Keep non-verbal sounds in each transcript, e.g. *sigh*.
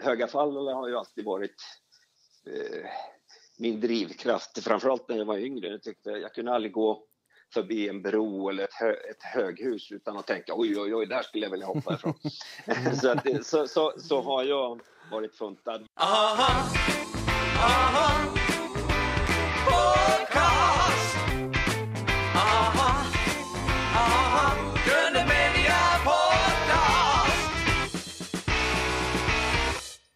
höga fall har ju alltid varit eh, min drivkraft, framförallt när jag var yngre. Jag, tyckte, jag kunde aldrig gå förbi en bro eller ett, hö, ett höghus utan att tänka oj, oj, oj, där skulle jag vilja hoppa ifrån. *laughs* så, att, så, så, så, har jag varit funtad. Aha, aha,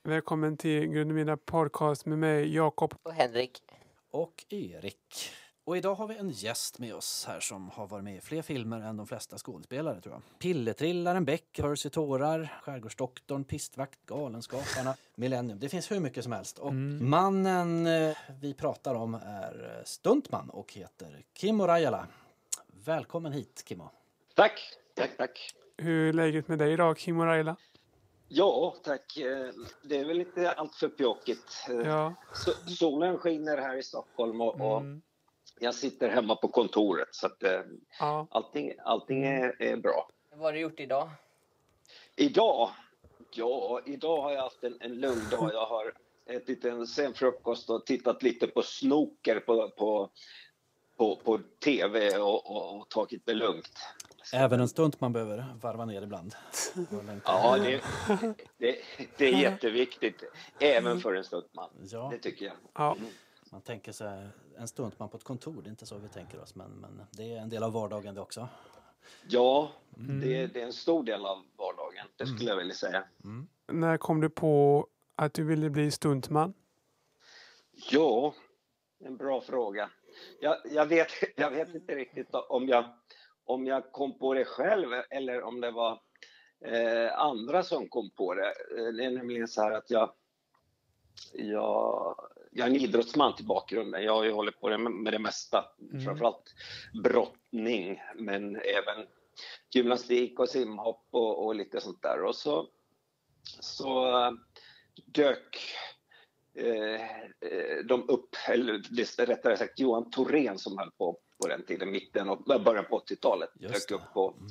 Välkommen till Grundemina podcast med mig, Jakob. Och Henrik. Och Erik. Och idag har vi en gäst med oss här som har varit med i fler filmer än de flesta skådespelare tror jag. Pilletrillaren, Beck, Percy Tårar, Skärgårdsdoktorn, Pistvakt, Galenskaparna, Millennium. Det finns hur mycket som helst. Och mm. mannen eh, vi pratar om är stuntman och heter Kimmo Rajala. Välkommen hit Kimmo. Tack, tack, tack. Hur är läget med dig idag Kimmo Rajala? Ja, tack. Eh, det är väl inte alltför pjåkigt. Eh, ja. Solen skiner här i Stockholm och, och mm jag sitter hemma på kontoret så att eh, ja. allting, allting är, är, bra. Vad har du gjort idag? Idag? Ja, idag har jag haft en, en lugn dag. Jag har ätit en sen frukost och tittat lite på snooker på, på, på, på tv och, och, och tagit det lugnt. Även en stund man behöver varva ner ibland. ja, det, det, det, är *laughs* jätteviktigt. Även för en stuntman. Ja. Det tycker jag. Ja. Mm. Man tänker sig en stuntman på ett kontor, det är inte så vi tänker oss, men, men det är en del av vardagen det också. Ja, mm. det, det, är en stor del av vardagen, det skulle mm. jag vilja säga. Mm. När kom du på att du ville bli stuntman? Ja, en bra fråga. Jag, jag, vet, jag vet inte riktigt om jag, om jag kom på det själv eller om det var eh, andra som kom på det. Eh, det är nämligen så här att jag, jag jag är en idrottsman till bakgrunden. Jag har ju hållit på med det mesta. Mm. Framförallt brottning, men även gymnastik och simhopp och, och lite sånt där. Och så, så dök uh, de upp, eller rättare sagt Johan Thorén som höll på på den tiden, mitten och början på 80-talet, dök upp på, mm.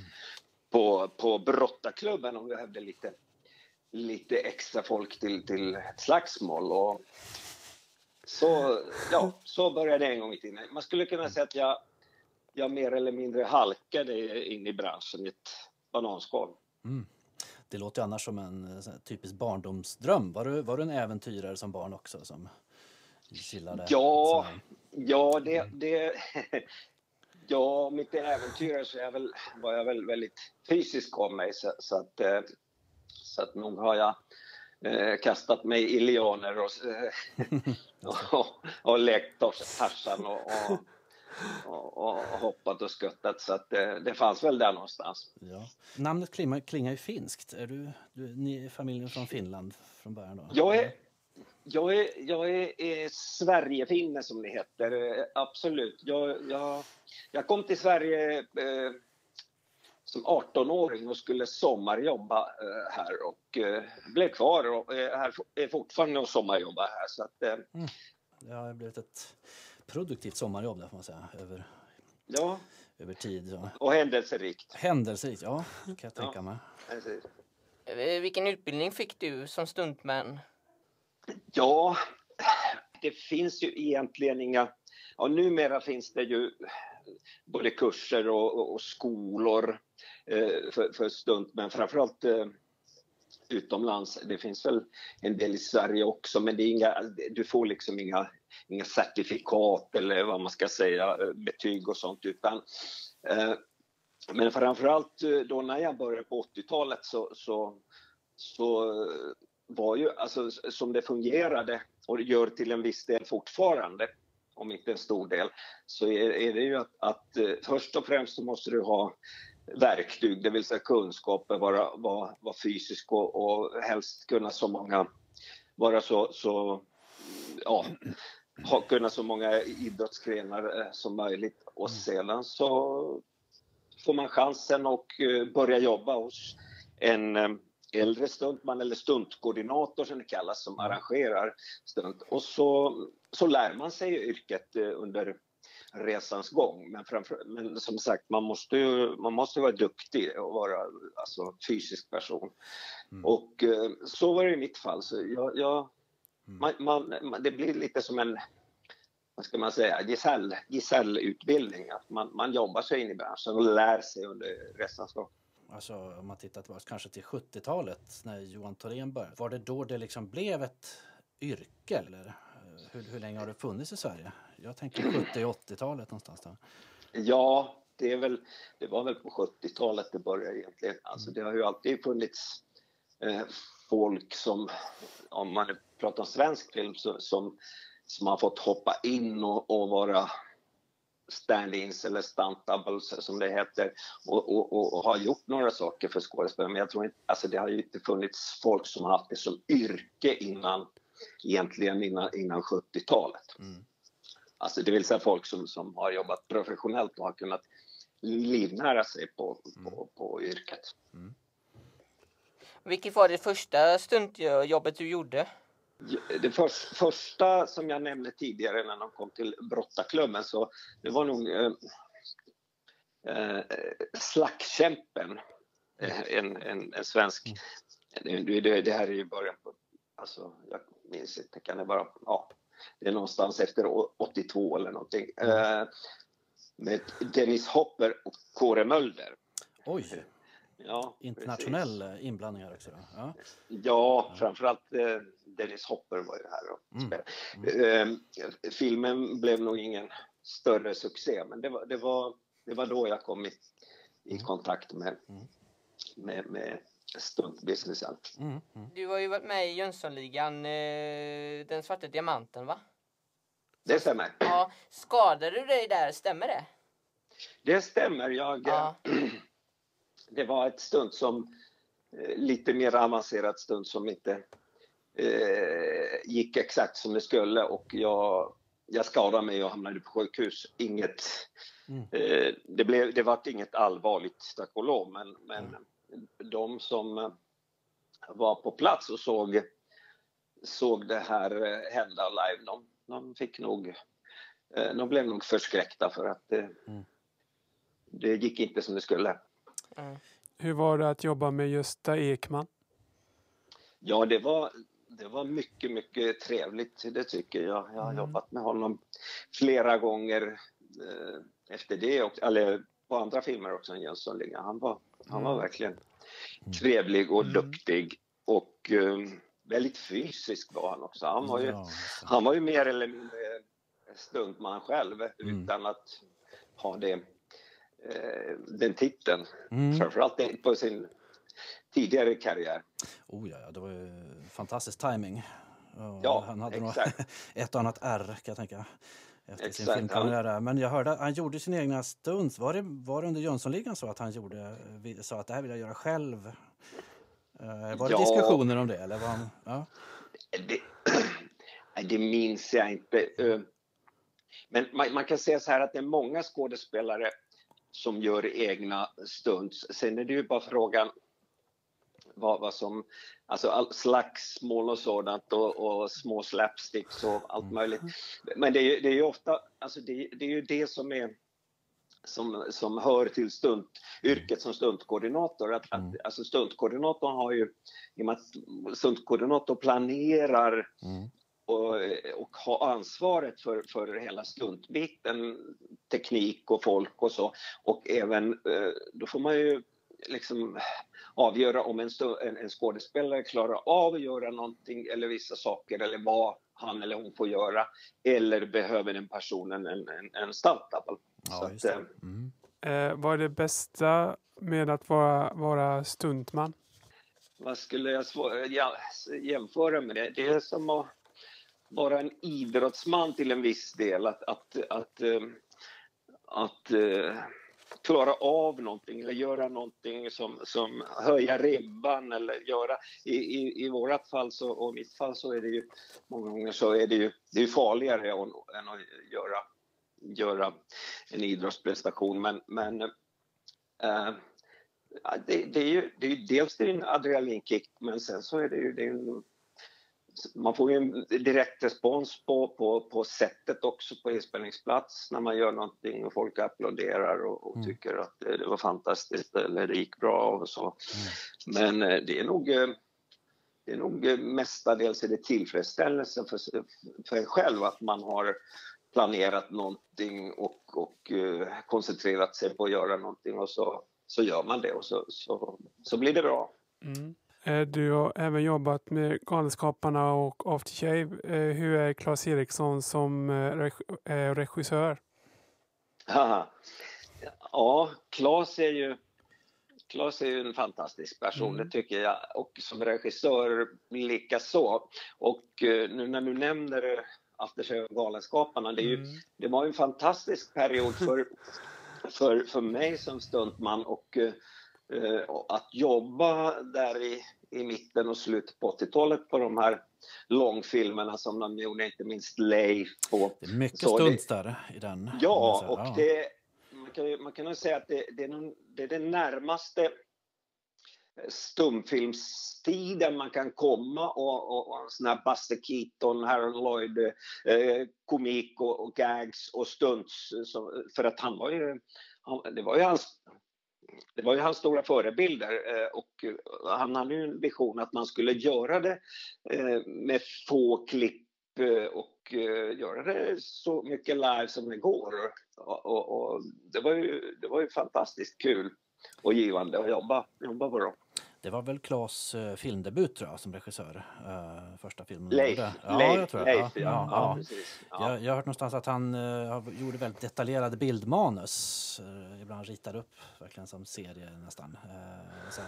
på, på brottarklubben och vi behövde lite, lite extra folk till, till ett slagsmål. Och så, ja, så började det en gång i tiden. Man skulle kunna säga att jag, jag mer eller mindre halkade in i branschen i ett bananskal. Mm. Det låter annars som en typisk barndomsdröm. Var du, var du en äventyrare som barn också? Som gillade, ja, ja, det, det, *laughs* ja, om inte äventyrare så är jag väl, var jag väl väldigt fysisk av mig. Så, så att, eh, så att nog har jag eh, kastat mig i lianer och, eh, *laughs* *laughs* och, och lekt Tarzan och, och, och, och, hoppat och skuttat så att det, det fanns väl där någonstans. Ja. Namnet klingar, klingar ju finskt. Är du, du ni är familjen från Finland från början? Då? Jag är, jag är, jag är, är Sverigefinne som det heter, absolut. Jag, jag, jag kom till Sverige eh, som 18-åring och skulle sommarjobba eh, här och eh, blev kvar och är, här, är fortfarande och sommarjobbar här. Så att, eh, mm. Det har blivit ett produktivt sommarjobb där får man säga. Över, ja. över tid. Så. Och händelserikt. Händelserikt, ja. kan jag tänka mig. Ja, Vilken utbildning fick du som stuntman? Ja, det finns ju egentligen inga... Ja, numera finns det ju både kurser och, och, och skolor Eh, för, för stunt, men framförallt eh, utomlands. Det finns väl en del i Sverige också, men det är inga, du får liksom inga, inga certifikat eller vad man ska säga, eh, betyg och sånt, utan eh, men framförallt eh, då när jag började på 80-talet så, så, så var ju, alltså som det fungerade och gör till en viss del fortfarande, om inte en stor del, så är, är det ju att, att först och främst så måste du ha verktyg, det vill säga kunskaper, vara, vara, vara fysisk och, och helst kunna så många, vara så, så ja, ha, kunna så många idrottsgrenar eh, som möjligt och mm. sedan så får man chansen att eh, börja jobba hos en eh, äldre stuntman eller stuntkoordinator som det kallas som mm. arrangerar stunt och så, så lär man sig yrket under resans gång. Men, framför, men som sagt, man måste ju man måste vara duktig och vara alltså, fysisk person. Mm. Och eh, så var det i mitt fall. Så jag, jag mm. man, man, det blir lite som en vad ska man säga, gesäll, gesällutbildning. Att man, man jobbar sig in i branschen och lär sig under resans gång. Alltså om man tittar tillbaka kanske till 70-talet när Johan Thorén började. Var det då det liksom blev ett yrke eller eh, hur, hur länge har det funnits i Sverige? Jag tänker 70 80-talet någonstans där. Ja, det, är väl, det var väl på 70-talet det började egentligen. Alltså det har ju alltid funnits eh, folk som, om man pratar om svensk film, så, som, som har fått hoppa in och, och vara stand-ins eller stunt-doubles som det heter och, och, och, och, har gjort några saker för skådespelare. Men jag tror inte, alltså det har ju inte funnits folk som har haft det som yrke innan, egentligen innan, innan 70-talet. Mm. Alltså det vill säga folk som, som har jobbat professionellt och har kunnat livnära sig på, mm. på, på yrket. Mm. Vilket var det första stuntjobbet du gjorde? Det för, första som jag nämnde tidigare när de kom till Brottarklubben så det var nog eh, eh, Slackkämpen, eh, en, en, en, svensk. Mm. Det, det, här är ju början på, alltså jag minns inte, kan det vara, ja, det är någonstans efter 82 eller någonting. Mm. Eh, med Dennis Hopper och Kåre Mölder. Oj! Ja, Internationell precis. inblandning här också? Ja, ja framförallt eh, Dennis Hopper var ju här och mm. spelade. Mm. Eh, filmen blev nog ingen större succé, men det var, det var, det var då jag kom i, i mm. kontakt med, mm. med, med stuntbusinessen. Mm. Mm. Du har ju varit med i Jönssonligan, eh, Den svarta diamanten, va? Det stämmer. Ja. Skadade du dig där, stämmer det? Det stämmer. Jag, ja. Det var ett stunt som, eh, lite mer avancerat stunt som inte eh, gick exakt som det skulle och jag, jag skadade mig och hamnade på sjukhus. Inget, mm. eh, det, blev, det var inget allvarligt, tack och lov, men, men mm. de som eh, var på plats och såg, såg det här eh, hända live, de, de fick nog de blev nog förskräckta för att det, mm. det gick inte som det skulle. Mm. Hur var det att jobba med Gösta Ekman? Ja, det var, det var mycket, mycket trevligt, det tycker jag. Jag har mm. jobbat med honom flera gånger eh, efter det, och, eller på andra filmer också än Jönssonligan. Han var, han var mm. verkligen mm. trevlig och mm. duktig och eh, väldigt fysisk var han också. Han var ju, ja. han var ju mer eller mindre stuntman själv mm. utan att ha det den titeln. Mm. Framförallt på sin tidigare karriär. Oh ja, det var ju fantastisk timing. Ja, han hade exakt. nog *laughs* ett och annat R kan jag tänka. Efter exakt, sin filmkarriär. Men jag hörde att han gjorde sina egna stunts. Var det, var det under Jönssonligan så att han gjorde, sa att det här vill jag göra själv? Eh, var det ja, diskussioner om det? Eller var han, ja? det, *clears throat* det minns jag inte. Eh, men man, man, kan säga så här att det är många skådespelare som gör egna stunts. Sen är det ju bara frågan vad, vad som, alltså all, slagsmål och sådant och, och små slapsticks och allt mm. möjligt. Men det är, det är ju ofta, alltså det, det är ju det som är som, som hör till stunt, yrket som stuntkoordinator. Att, att, mm. alltså stuntkoordinatorn har ju, i och med att stuntkoordinator planerar mm. Och, och har ansvaret för, för hela stuntbiten, teknik och folk och så. Och även, eh, då får man ju liksom avgöra om en, en, en skådespelare klarar av att göra någonting eller vissa saker eller vad han eller hon får göra eller behöver den personen en, en, en stunt-double. Ja, att, eh, mm. eh, vad är det bästa med att vara, vara stuntman? Vad skulle jag jämföra med det? Det är som att vara en idrottsman till en viss del. Att, att, att, eh, att, att klara av någonting eller göra någonting som, som höja ribban eller göra... I, i, i vårat fall så, och mitt fall så är det ju många gånger så är det ju, det är farligare än, än att göra, göra en idrottsprestation men, men äh, det, det, är ju, det är ju dels din en adrenalinkick men sen så är det ju det är man får ju en direkt respons på, på, på sättet också på inspelningsplats när man gör någonting och folk applåderar och, och Mm. tycker att det, det var fantastiskt eller det gick bra och så. Men eh, det är nog eh, det är nog eh, mestadels är det tillfredsställelse för, för en själv att man har planerat någonting och, och eh, koncentrerat sig på att göra någonting och så, så gör man det och så, så, så blir det bra. Mm. Eh, Du har även jobbat med Galenskaparna och After Shave. Eh, Hur är Claes Eriksson som eh, reg- regissör? Haha. Ja, Claes är ju Claes är ju en fantastisk person, Mm. det tycker jag. Och som regissör likaså. Och nu när du nämner eh, Aftershave och Galenskaparna, det, är ju, Mm. det var en fantastisk period för, *laughs* för, för mig som stuntman och att jobba där i, i mitten och slutet på 80-talet på de här långfilmerna som de gjorde, inte minst Leif och Det är mycket Så stunts där i den. Ja, säga. och det, man, kan, man kan nog säga att det, det, är nog, det är det närmaste stumfilmstiden man kan komma och, och, och sån här Buster Keaton, Harold Lloyd, eh, komik och, och gags och stunts. Som, för att han var ju, han, det var ju hans det var ju hans stora förebilder eh, och eh, han hade ju en vision att man skulle göra det eh, med få klipp och göra det så mycket live som det går. Och, och, och det, var ju, det var ju fantastiskt kul och givande att jobba, jobba på dem. Det var väl Claes eh, filmdebut tror jag som regissör. eh, första filmen. Leif, gjorde. Ja, Leif, jag tror det. Leif, ja. ja, Ja, precis. Ja. Jag, jag har hört någonstans att han eh, gjorde väldigt detaljerade bildmanus. Uh, ibland ritade upp verkligen som serie nästan. Eh,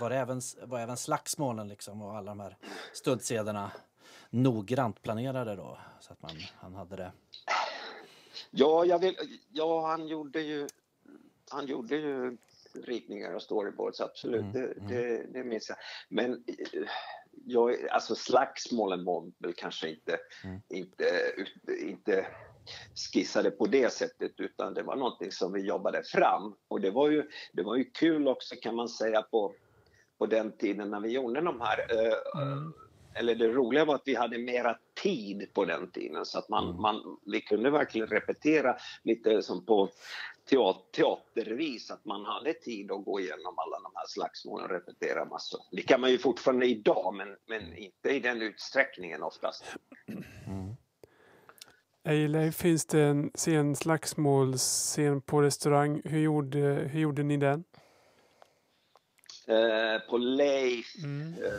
var, det även, var även slagsmålen liksom och alla de här stuntscenerna noggrant planerade då? Så att man, han hade det. Ja, jag vill, ja, han gjorde ju han gjorde ju ritningar och storyboards, absolut. Mm, det, mm. det, det minns jag. Men eh, jag, alltså slagsmålen var väl kanske inte, Mm. inte, inte skissade på det sättet utan det var någonting som vi jobbade fram. Och det var ju, det var ju kul också kan man säga på, på den tiden när vi gjorde de här eh, Mm. Eller det roliga var att vi hade mera tid på den tiden så att man, Mm. man, vi kunde verkligen repetera lite som på teater, teatervis, att man hade tid att gå igenom alla de här slagsmålen och repetera massor. Det kan man ju fortfarande idag men, men inte i den utsträckningen oftast. Mm. Ejle, finns det en scen, slagsmålsscen på restaurang? Hur gjorde, hur gjorde ni den? Eh, på Leif, Mm. eh,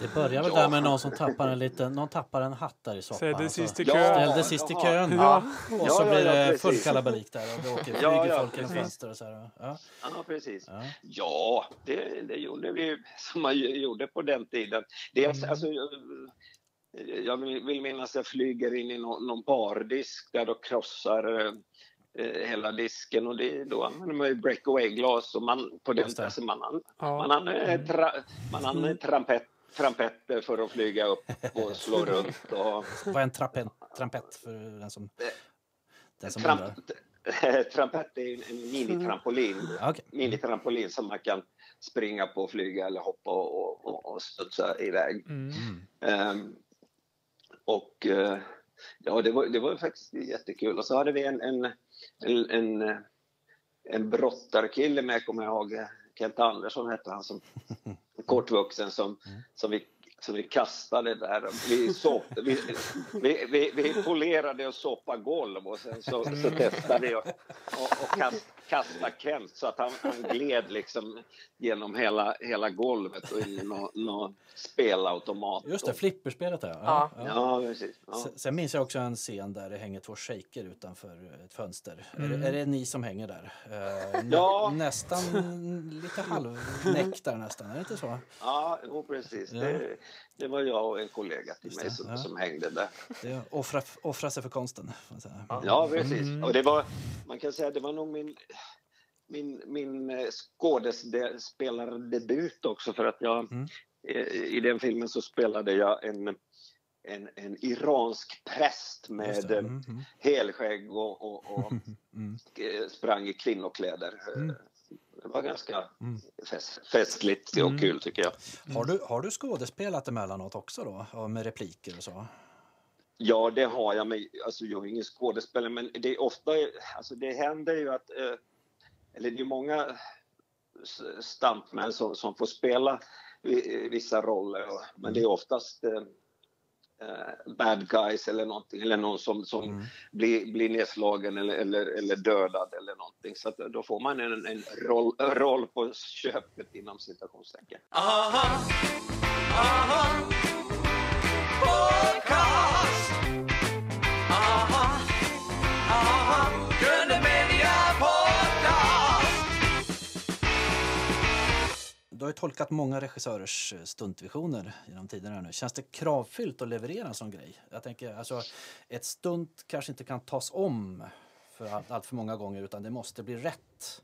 Det börjar väl Ja. där med någon som tappar en liten, någon tappar en hatt där i soffan. Ställde så sist i Ja. kön. Ställde sist i kön. Ja. Och Ja, så ja, blir det precis. full kalabalik där och det åker, flyger Ja, ja, folk genom precis. fönster och så här. Ja. ja precis. Ja. Ja, det, det gjorde vi *laughs* som man gjorde på den tiden. Dels, Mm. alltså, jag, jag vill vill minnas att jag flyger in i någon, någon bardisk där och krossar eh, eh, hela disken och det, då använder man ju breakaway-glas och man, på den, alltså man, an- Ja. man använder, tra, man använder trampett, trampetter för att flyga upp och slå *laughs* runt. Och, Vad är en trampett, trampett för den som, den som tramp, *laughs* trampett är en minitrampolin. Ja, okej. Minitrampolin som man kan springa på, flyga eller hoppa och, och, och studsa iväg. Mm. Mm. Ehm, och eh, ja, det var, det var faktiskt jättekul. Och så hade vi en, en, en, en, en brottarkille med, kommer jag ihåg, Kent Andersson hette han, som *laughs* kortvuxen som, som, vi, som vi kastade där. Vi, såp, vi, vi, vi, vi polerade och såpade golv och sen så, så testade vi och, och, och kast, kasta Kent så att han, han gled liksom genom hela, hela golvet och in i någon nå spelautomat. Just det, flipperspelet där. Ja. Ja. Ja, precis. Ja. Sen- minns jag också en scen där det hänger två shejker utanför ett fönster. Är, Mm. det, är det ni som hänger där? Eh, nä- Ja. Nästan lite halvnäck där nästan, är det inte så? Ja, jo, precis. Ja. Det, det var jag och en kollega till mig som, ja. som hängde där. Det offra, offra sig för konsten. Ja, precis. Mm. Och det var, man kan säga, det var nog min, min, min eh, skådespelardebut också för att jag Mm. eh, i den filmen så spelade jag en, en, en iransk präst med det. eh, Mm, mm. helskägg och, och, och *laughs* Mm. sprang i kvinnokläder. Mm. Det var ganska fest, festligt och kul tycker jag. Har, du, har du skådespelat emellanåt också då? Med repliker och så? Ja, det har jag. Men, alltså, jag är ingen skådespelare, men det är ofta... Alltså, det händer ju att... Eh, eller det är många stuntmän som, som får spela vi- vissa roller. Men det är oftast eh, eh, bad guys eller någonting. Eller någon som, som blir, blir nedslagen eller, eller, eller dödad eller någonting. Så att då får man en, en roll, roll på köpet inom citationstecken. Du har ju tolkat många regissörers eh, stuntvisioner genom tiderna nu. Känns det kravfyllt att leverera en sån grej? Jag tänker, alltså, ett stunt kanske inte kan tas om för allt, allt för många gånger utan det måste bli rätt.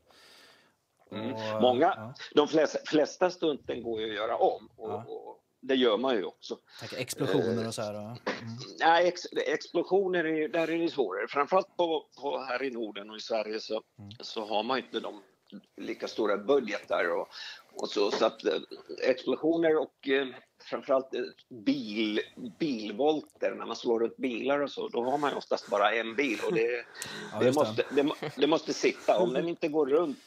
Och, Mm. Många, ja, de flesta, flesta stunten går ju att göra om och, Ja. och det gör man ju också. tänker explosioner och så här. Och, mm. Nej, ex, explosioner, är, där är det svårare. Framförallt på, på här i Norden och i Sverige så, så har man inte de lika stora budgetar och, och så. Så att eh, explosioner och eh, framförallt eh, bil, bilvolter, när man slår runt bilar och så, då har man oftast bara en bil och det, *laughs* Ja, det, måste, det, det måste sitta. Om den *laughs* inte går runt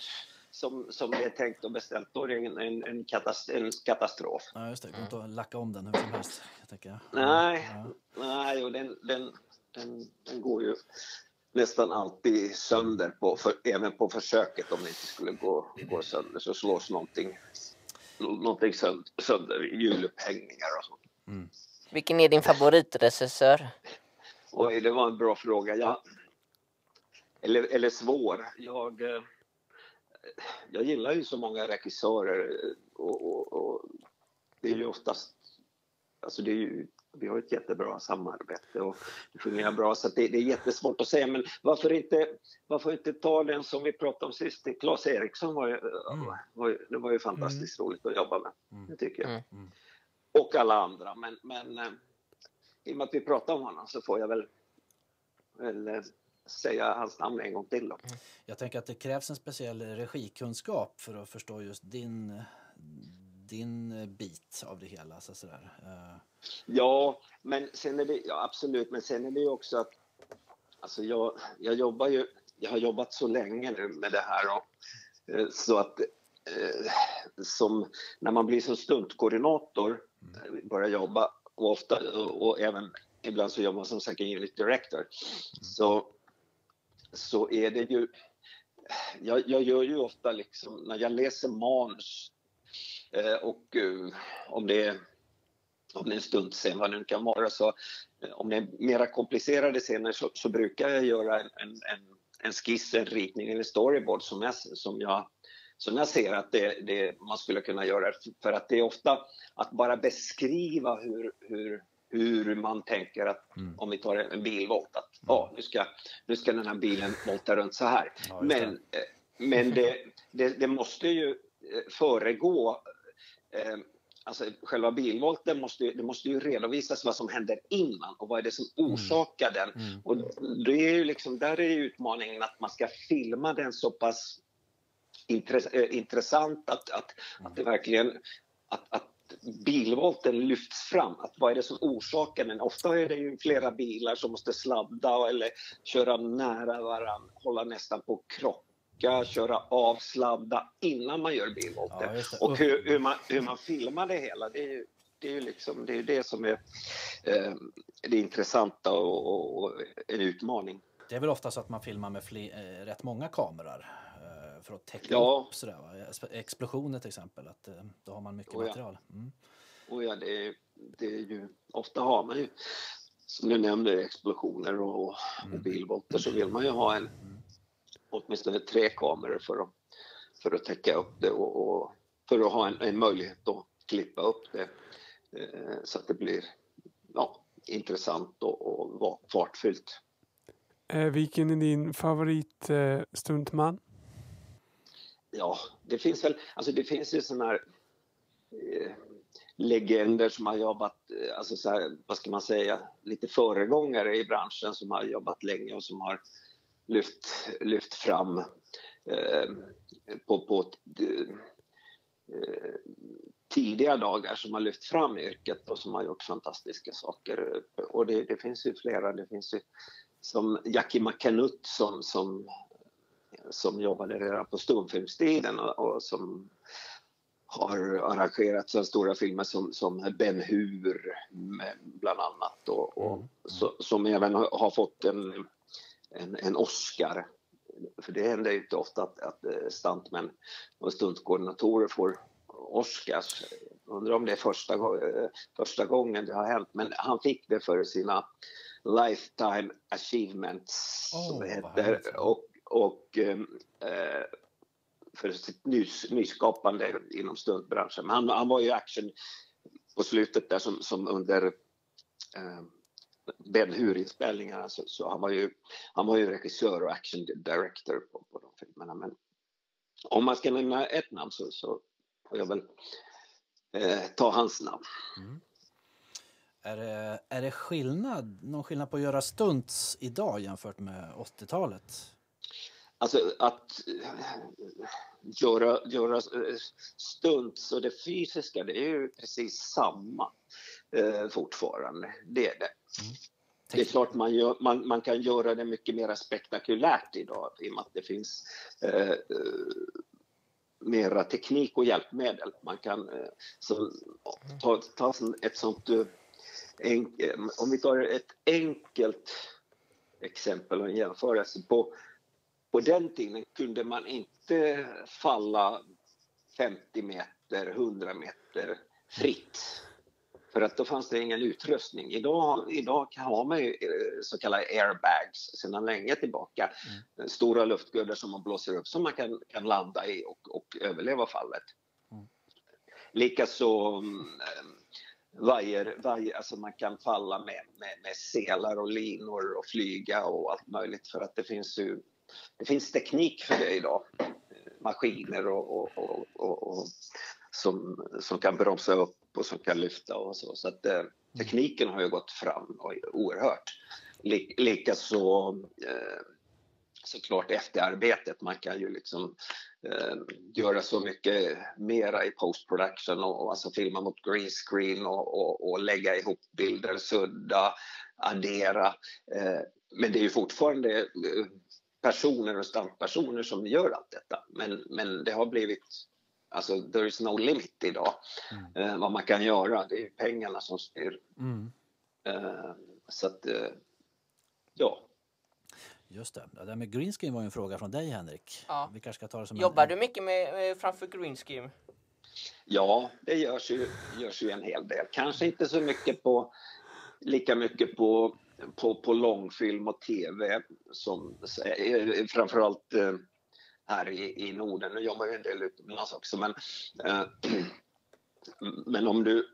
som, som det är tänkt och beställt, då är det en, en, en, katastrof. Ja, just. Det går inte att lacka om den hur som helst. Jag tänker. Nej, Ja. nej och den, den, den, den går ju nästan alltid sönder, på, för, även på försöket om det inte skulle gå, gå sönder så slås någonting, någonting sönder, sönder hjulupphängningar och så. Vilken är din favoritregissör? Oj, det var en bra fråga. Jag, eller, eller svår. Jag, eh, jag gillar ju så många regissörer eh, och, och, och det är ju oftast... Alltså det är ju, vi har ett jättebra samarbete och det fungerar bra så det, det är jättesvårt att säga. Men varför inte, varför inte ta den som vi pratade om sist? Claes Eriksson var ju, var ju, det var ju fantastiskt roligt att jobba med. Det tycker jag. Mm. Och alla andra. Men, men eh, i och med att vi pratar om honom så får jag väl, väl eh, säga hans namn en gång till. Då. Jag tänker att det krävs en speciell regikunskap för att förstå just din, din bit av det hela. Så sådär. Ja, men sen är det, ja, absolut, men sen är det ju också att alltså jag, jag jobbar ju, jag har jobbat så länge nu med det här och, eh, så att eh, som när man blir som stuntkoordinator, eh, börjar jobba och ofta och, och även ibland så jobbar man som second unit director så, så är det ju jag, jag gör ju ofta liksom när jag läser manus eh, och eh, om det är om det är en stuntscen, vad det nu kan vara. Så, eh, om det är mera komplicerade scener så, så brukar jag göra en, en, en, skiss, en ritning eller storyboard som jag, som jag, som jag ser att det, det, man skulle kunna göra. För att det är ofta att bara beskriva hur, hur, hur man tänker att om vi tar en bilvolt, att ja, nu, ska, nu ska den här bilen volta runt så här. Ja, men eh, men det, det, det måste ju eh, föregå eh, Alltså själva bilvolten måste, ju- det måste ju redovisas vad som händer innan och vad är det som orsakar den. Och det är ju liksom, där är utmaningen att man ska filma den så pass intress, eh, intressant att, att, att det verkligen att, att bilvolten lyfts fram. Att vad är det som orsakar den? Ofta är det ju flera bilar som måste sladda eller köra nära varandra, hålla nästan på att krocka, köra av, sladda innan man gör bilvolten. Ja, och hur, hur, man, hur man filmar det hela, det är ju det är ju liksom, det, är det som är eh, det intressanta och, och, och en utmaning. Det är väl ofta så att man filmar med fle, eh, rätt många kameror eh, för att täcka Ja. upp sådär. Va? Explosioner till exempel, att, eh, då har man mycket Oh ja. material. Mm. Och ja, det, är, det är ju, ofta har man ju, som du nämnde, explosioner och, och bilvolter så vill man ju ha en, åtminstone tre kameror för att, för att täcka upp det och, och för att ha en, en möjlighet att klippa upp det eh, så att det blir ja, intressant och, och fartfyllt. Eh, vilken är din favorit eh? Ja, det finns väl, alltså det finns ju sådana här eh, legender som har jobbat, eh, alltså så här, vad ska man säga, lite föregångare i branschen som har jobbat länge och som har lyft, lyft fram eh, på, på eh, tidiga dagar som har lyft fram yrket och som har gjort fantastiska saker. Och det, det finns ju flera. Det finns ju som Jackie McCanut som, som, som jobbade redan på stumfilmstiden och, och som har arrangerat så stora filmer som, som Ben Hur bland annat och, och mm. så, som även har fått en, en, en Oscar. För det händer ju inte ofta att, att eh, stuntmän och stuntkoordinatorer får Oscars. Undrar om det är första, eh, första gången det har hänt, men han fick det för sina Lifetime Achievements, oh, som det heter. Och, och eh, för sitt nys, nyskapande inom stuntbranschen. Men han, han var ju action på slutet där som, som under eh, Ben Hur-inspelningarna så, så, han, var ju, han var ju regissör och action director på, på de filmerna. Men om man ska nämna ett namn så, så får jag väl eh, ta hans namn. Mm. Är det, är det skillnad, någon skillnad på att göra stunts idag jämfört med 80-talet? Alltså att eh, göra, göra eh, stunts och det fysiska, det är ju precis samma eh, fortfarande. Det är det. Mm. Det är klart man, gör, man, man, kan göra det mycket mer spektakulärt idag i och med att det finns eh, eh mera teknik och hjälpmedel. Man kan eh, så, ta, ta ett sånt eh, en, eh, om vi tar ett enkelt exempel och en jämförelse. På, på den tiden kunde man inte falla 50 meter, 100 meter fritt. För att då fanns det ingen utrustning. Idag, idag har man ju eh, så kallade airbags sedan länge tillbaka. Mm. Stora luftkuddar som man blåser upp som man kan, kan landa i och, och överleva fallet. Mm. Likaså eh, vajer, vajer, alltså man kan falla med, med, med selar och linor och flyga och allt möjligt för att det finns ju det finns teknik för det idag. Maskiner och, och, och, och som, som kan bromsa upp och som kan lyfta och så. Så att eh, tekniken har ju gått fram och oerhört. Likaså eh, såklart efterarbetet. Man kan ju liksom eh, göra så mycket mera i post production och, och alltså filma mot green screen och, och, och, lägga ihop bilder, sudda, addera. Eh, men det är ju fortfarande eh, personer och stantpersoner som gör allt detta. Men, men det har blivit Alltså, there is no limit idag mm. eh, vad man kan göra. Det är pengarna som styr. Mm. Eh, så att, eh, ja. Just det. Det där med greenscreen var ju en fråga från dig Henrik. Ja. Vi kanske ska ta det som Jobbar en... du mycket med, eh, framför greenscreen? Ja, det görs ju, görs ju en hel del. Kanske inte så mycket på lika mycket på, på, på långfilm och tv som eh, framförallt eh, här i, i Norden. Nu jobbar ju en del utomlands också men, eh, *clears throat* men om du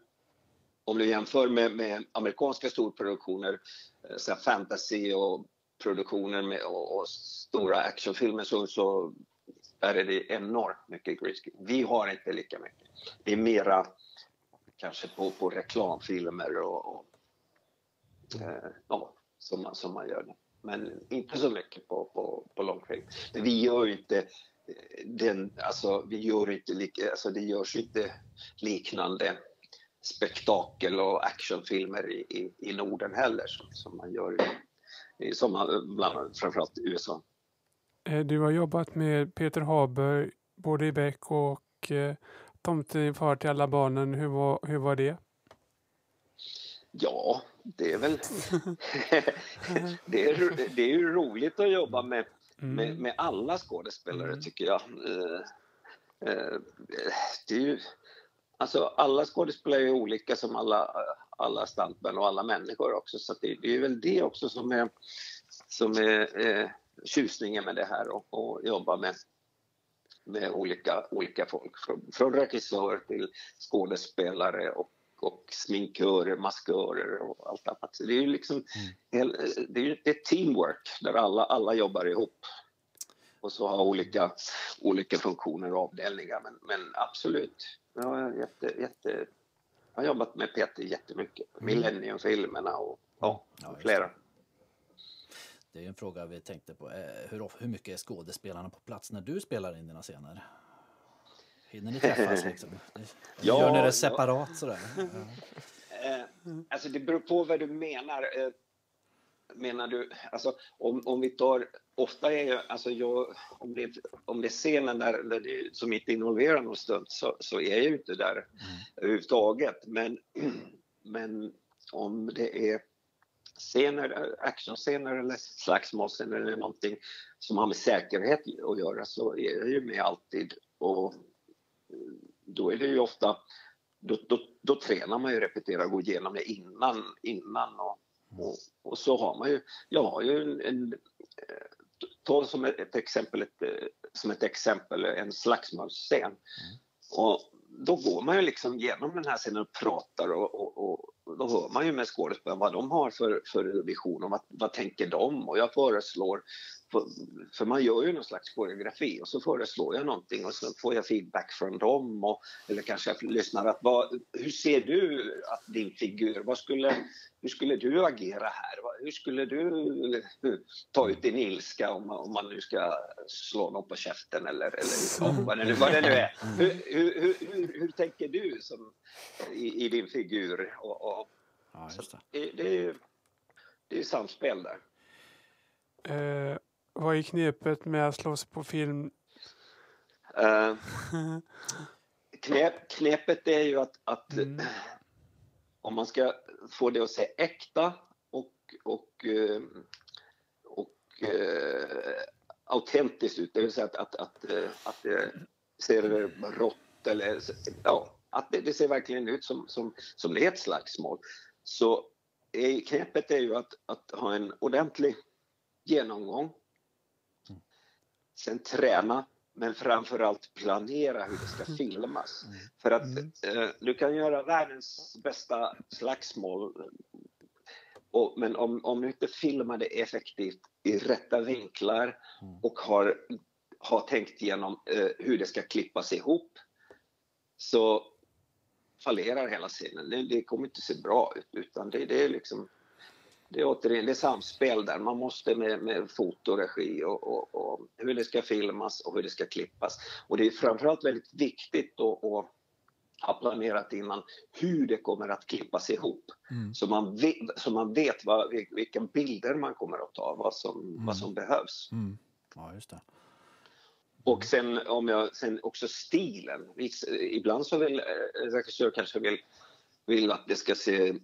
om du jämför med, med amerikanska storproduktioner, eh, så fantasy och produktioner med, och, och stora actionfilmer så, så är det enormt mycket risky. Vi har inte lika mycket. Det är mera kanske på, på reklamfilmer och, och eh, ja, som, man, som man gör det. Men inte så mycket på, på, på långfilm. Men vi gör ju inte eh, den, alltså vi gör inte, alltså det görs inte liknande spektakel och actionfilmer i, i, i Norden heller som, som man gör i, som man, bland annat framförallt i USA. Eh, du har jobbat med Peter Haber både i Beck och eh, Tomten far till alla barnen. Hur var, hur var det? Ja, det är väl... *laughs* *laughs* det, är, det är ju roligt att jobba med, mm. med, med alla skådespelare mm. tycker jag. Eh, eh, det är ju, alltså alla skådespelare är olika som alla, alla stuntmän och alla människor också så det, det, är väl det också som är, som är eh, tjusningen med det här och, och jobba med med olika, olika folk, från, från regissör till skådespelare och och sminkörer, maskörer och allt annat. Så det är ju liksom mm. det är ett teamwork där alla, alla jobbar ihop och så har olika, olika funktioner och avdelningar. Men, men absolut, jag har, jätte, jätte, jag har jobbat med Peter jättemycket. Mm. Millenniumfilmerna och ja, ja flera. Det är en fråga vi tänkte på. Eh, hur, hur mycket är skådespelarna på plats när du spelar in dina scener? Hinner ni träffas *laughs* liksom? Ja, Gör ni ja. det separat sådär? Ja. *laughs* Eh, alltså det beror på vad du menar. Eh, menar du, alltså om, om vi tar, ofta är jag, alltså jag, om det, om det är scenen där, där det, som inte involverar någon stund så, så är jag ju inte där överhuvudtaget. Men, *clears throat* men om det är scener, actionscener eller slagsmålscener eller någonting som har med säkerhet att göra så är jag ju med alltid. Och då är det ju ofta då, då, då tränar man ju repetera och gå igenom det innan, innan och, och, och så har man ju, jag har ju en, en eh, ta som ett, exempel, ett, eh, som ett exempel en slagsmålsscen. Och då går man ju liksom igenom den här scenen och pratar och, och, och då hör man ju med skådespelarna vad de har för, för vision och vad, vad tänker de och jag föreslår för, man gör ju någon slags koreografi och så föreslår jag någonting och så får jag feedback från dem och, eller kanske jag lyssnar att vad, hur ser du att din figur, vad skulle, hur skulle du agera här? Hur skulle du ta ut din ilska om, man- om man nu ska slå någon på käften eller, eller vad, det nu, vad det nu är. Hur, hur, hur, hur, hur tänker du som, i, i din figur? Och, och, Ja, just det. det, det, är ju- det är samspel där. Eh, vad är knepet med att slåss på film? Eh, *laughs* knep, knepet är ju att, att Mm. *clears throat* om man ska få det att se äkta och, och, eh, och eh, autentiskt ut, det vill säga att, att, att, att det ser rått eller ja, att det, det ser verkligen ut som, som, som det är ett slagsmål. Så knepet är ju att, att ha en ordentlig genomgång. Sen träna, men framförallt planera hur det ska filmas. För att eh, du kan göra världens bästa slagsmål och, men om, om du inte filmar det effektivt i rätta vinklar och har, har tänkt igenom eh, hur det ska klippas ihop så fallerar hela scenen. Det, det kommer inte se bra ut utan det, det är liksom det är återigen det är samspel där. Man måste med, med fotoregi och, och, och hur det ska filmas och hur det ska klippas. Och det är framförallt väldigt viktigt att, att ha planerat innan hur det kommer att klippas ihop. Mm. Så, man vet, så man vet vad, vil- vilka bilder man kommer att ta, vad som, vad som behövs. Mm. Ja, just det. Och sen, om jag, sen också stilen. Ibland så vill eh, regissör kanske vill, vill att det ska se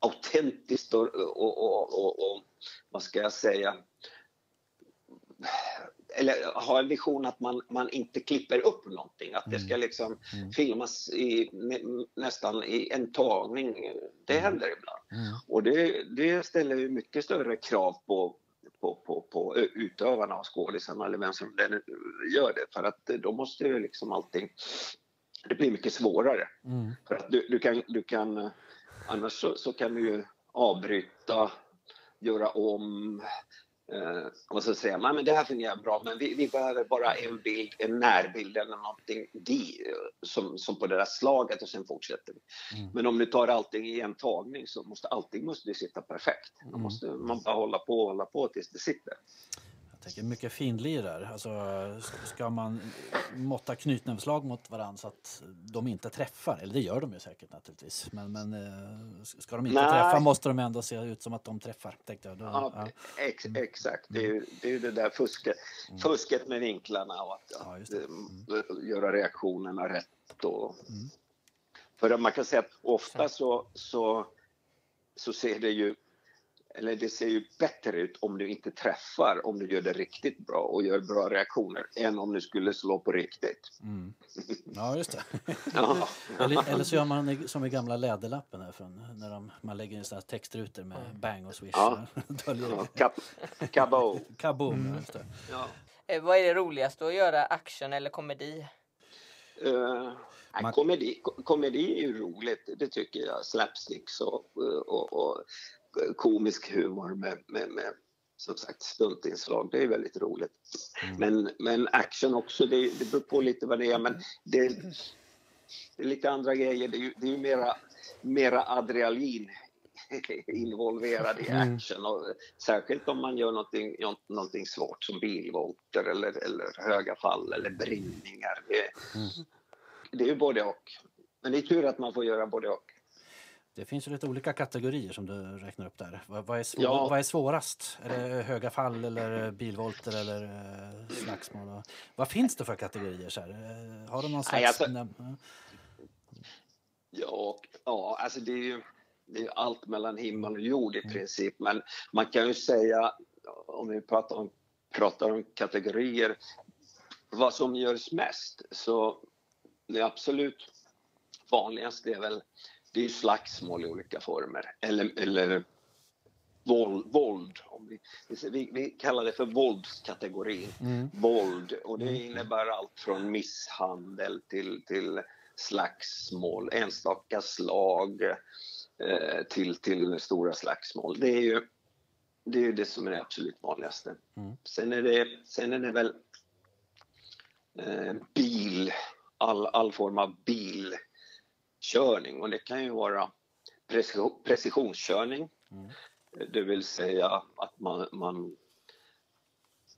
autentiskt och, och, och, och, och vad ska jag säga eller ha en vision att man, man inte klipper upp någonting. Att det ska liksom filmas i, nä, nästan i en tagning. Det händer ibland. Och det, det ställer ju mycket större krav på, på, på, på utövarna och skådisarna eller vem som den gör det. För att då måste ju liksom allting... Det blir mycket svårare. Mm. För att du, du kan... Du kan annars så, så kan du ju avbryta, göra om. Eh, och så säga man men det här fungerar bra men vi, vi behöver bara en bild, en närbild eller någonting di, som, som på det där slaget och sen fortsätter vi. Men om du tar allting i en tagning så måste allting måste sitta perfekt. Man måste man bara hålla på och hålla på tills det sitter. Tänker mycket finlir där. Alltså, ska man måtta knytnävsslag mot varandra så att de inte träffar? Eller det gör de ju säkert naturligtvis. Men, men eh, ska de inte Nej. träffa måste de ändå se ut som att de träffar. Tänkte jag. Då, Ja, ja. ex, exakt, det är, ju, det är ju det där fusket, fusket med vinklarna och att, Ja, att eh, göra reaktionerna rätt. Och, För man kan säga att ofta så, så, så ser det ju eller det ser ju bättre ut om du inte träffar, om du gör det riktigt bra och gör bra reaktioner, än om du skulle slå på riktigt. Mm. ja, just det. *laughs* Ja, Eller, eller så gör man som i gamla läderlappen här från när de, man lägger in sådana textrutor med bang och swish. Ja. *laughs* Ja, kab, kabo. Kaboom! *laughs* Just det. Ja. Eh, vad är det roligaste att göra? Action eller komedi? Uh, Man- komedi, ko- komedi är ju roligt, det tycker jag. Slapsticks och, och, och komisk humor med, med, med som sagt stuntinslag, det är väldigt roligt. Men, men action också, det, det beror på lite vad det är. Men det, det är lite andra grejer, det är ju, det är ju mera, mera adrenalin *laughs* involverad i Mm. action. Och särskilt om man gör någonting, någonting svårt som bilvolter eller, eller höga fall eller brinningar. Det, Mm. det är ju både och. Men det är tur att man får göra både och. Det finns ju lite olika kategorier som du räknar upp där. Vad, vad, är, svår, Ja. vad är svårast? Är det höga fall eller bilvolter eller eh, slagsmål? Vad finns det för kategorier? Så här? Eh, Har du någon slags... Nej, alltså- ja. Ja, alltså det är ju det är allt mellan himmel och jord Mm. i princip. Men man kan ju säga, om vi pratar om, pratar om kategorier, vad som görs mest. Så det absolut vanligaste är väl det är slagsmål i olika former. Eller, eller våld. våld vi, vi, kallar det för våldskategorin. Mm. Våld. Och det innebär allt från misshandel till, till slagsmål, enstaka slag eh, till, till stora slagsmål. Det är ju det, är det som är det absolut vanligaste. Mm. Sen, är det, sen är det väl eh, bil, all, all form av bilkörning och det kan ju vara precision, precisionskörning. Mm. Det vill säga att man, man,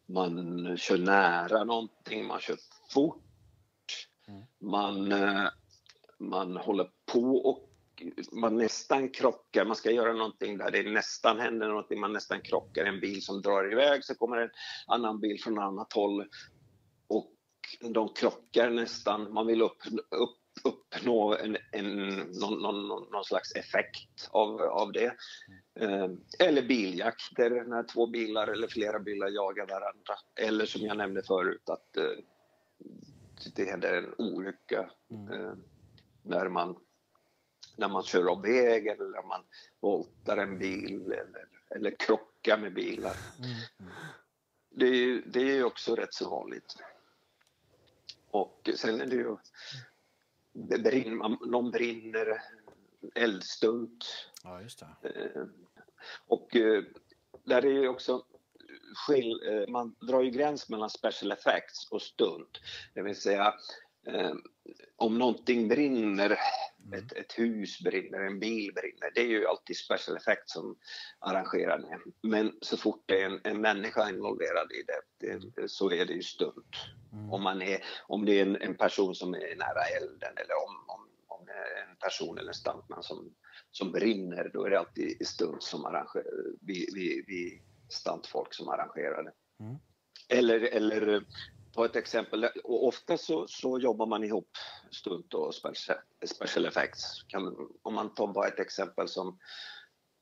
man kör nära någonting, man kör fort. Mm. Man, eh, man håller på och man nästan krockar. Man ska göra någonting där det nästan händer någonting. Man nästan krockar en bil som drar iväg så kommer en annan bil från annat håll och de krockar nästan. Man vill upp, upp, uppnå en, en, någon, någon, någon, slags effekt av, av det. Eh, Eller biljakter när två bilar eller flera bilar jagar varandra. Eller som jag nämnde förut att eh, det händer en olycka Mm. eh, när man när man kör av vägen eller när man voltar en bil eller, eller krockar med bilar. Mm. Mm. Det är, ju- det är ju också rätt så vanligt. Och sen är det ju... Man- någon brinner, eldstunt. Ja, just det. Eh, och eh, där är ju också skill, eh, man drar ju gräns mellan special effects och stunt. Det vill säga eh, om någonting brinner, Mm. ett, ett hus brinner, en bil brinner, det är ju alltid special effects som arrangerar det. Men så fort det är en, en människa involverad i det, det, så är det ju stunt. Mm. Om, man är, om det är en, en person som är nära elden eller om, om, om det är en person eller en stuntman som, som brinner, då är det alltid stunt som arrangerar, vi, vi, vi stuntfolk som arrangerar det. Mm. Eller, eller ta ett exempel, och ofta så, så jobbar man ihop stunt och special, special effects. Kan, om man tar bara ett exempel som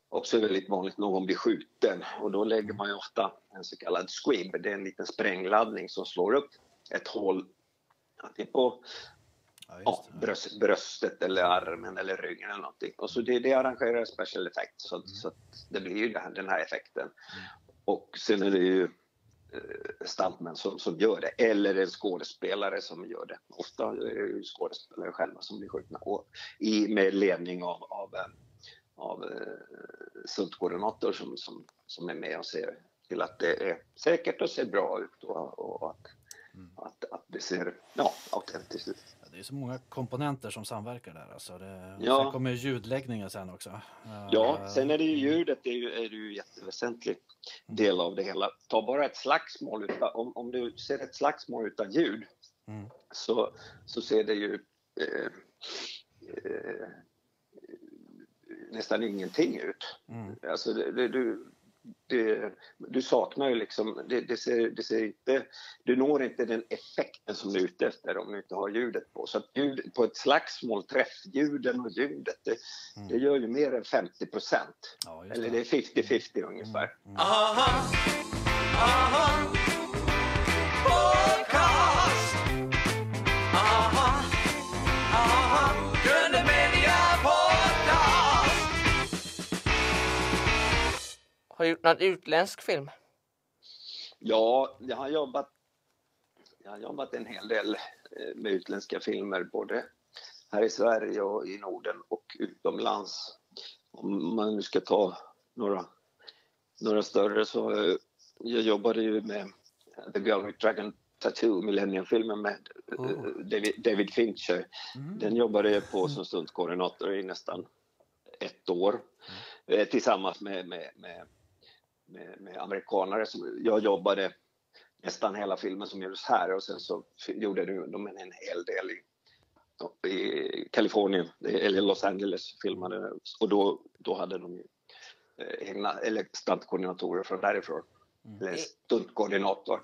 också är väldigt vanligt, någon blir skjuten och då lägger man ju ofta en så kallad squib, det är en liten sprängladdning som slår upp ett hål. Antingen på Ja, ja, bröst, bröstet eller armen eller ryggen eller någonting. Och så det, det arrangerar special effect så, att- så det blir ju det här, den här effekten. Och sen är det ju stuntmän som, som gör det eller en skådespelare som gör det. Ofta är det ju skådespelare själva som blir skjutna och i, med ledning av, av, eh, av eh, stuntkoordinator som, som, som är med och ser till att det är säkert och ser bra ut och, och att, Mm. att, att det ser ja, autentiskt ut. Ja, Det är så många komponenter som samverkar där. Alltså det, Ja. Sen kommer ju ljudläggningen sen också. Eh, Ja, sen är det ju ljudet, det är ju, är det ju jätteväsentlig Mm. del av det hela. Ta bara ett slagsmål, utan, om, om du ser ett slagsmål utan ljud Mm. så, så ser det ju eh, eh, nästan ingenting ut. Mm. Alltså det, det, du, det, du saknar ju liksom, det, det, ser, det ser inte, du når inte den effekten som du är ute efter om du inte har ljudet på. Så att ljud, på ett slagsmål, träffljuden och ljudet, det, Mm. det gör ju mer än 50 procent. Ja, Eller det. är 50-50 ungefär. Mm. Aha, aha, Har du gjort någon utländsk film? Ja, jag har jobbat, jag har jobbat en hel del eh, med utländska filmer både här i Sverige och i Norden och utomlands. Om man nu ska ta några, några större så eh, jag jobbade ju med The Girl with Dragon Tattoo, Millennium-filmen med eh, Oh. David, David Fincher. Mm. Den jobbade jag på som stuntkoordinator i nästan ett år. eh, tillsammans med, med, med, med, med amerikanare. Som, jag jobbade nästan hela filmen som gjordes här och sen så gjorde de en en hel del i, i Kalifornien, eller Los Angeles filmade och då, då hade de ju, eh, egna, eller stuntkoordinatorer från därifrån. Eller stuntkoordinator.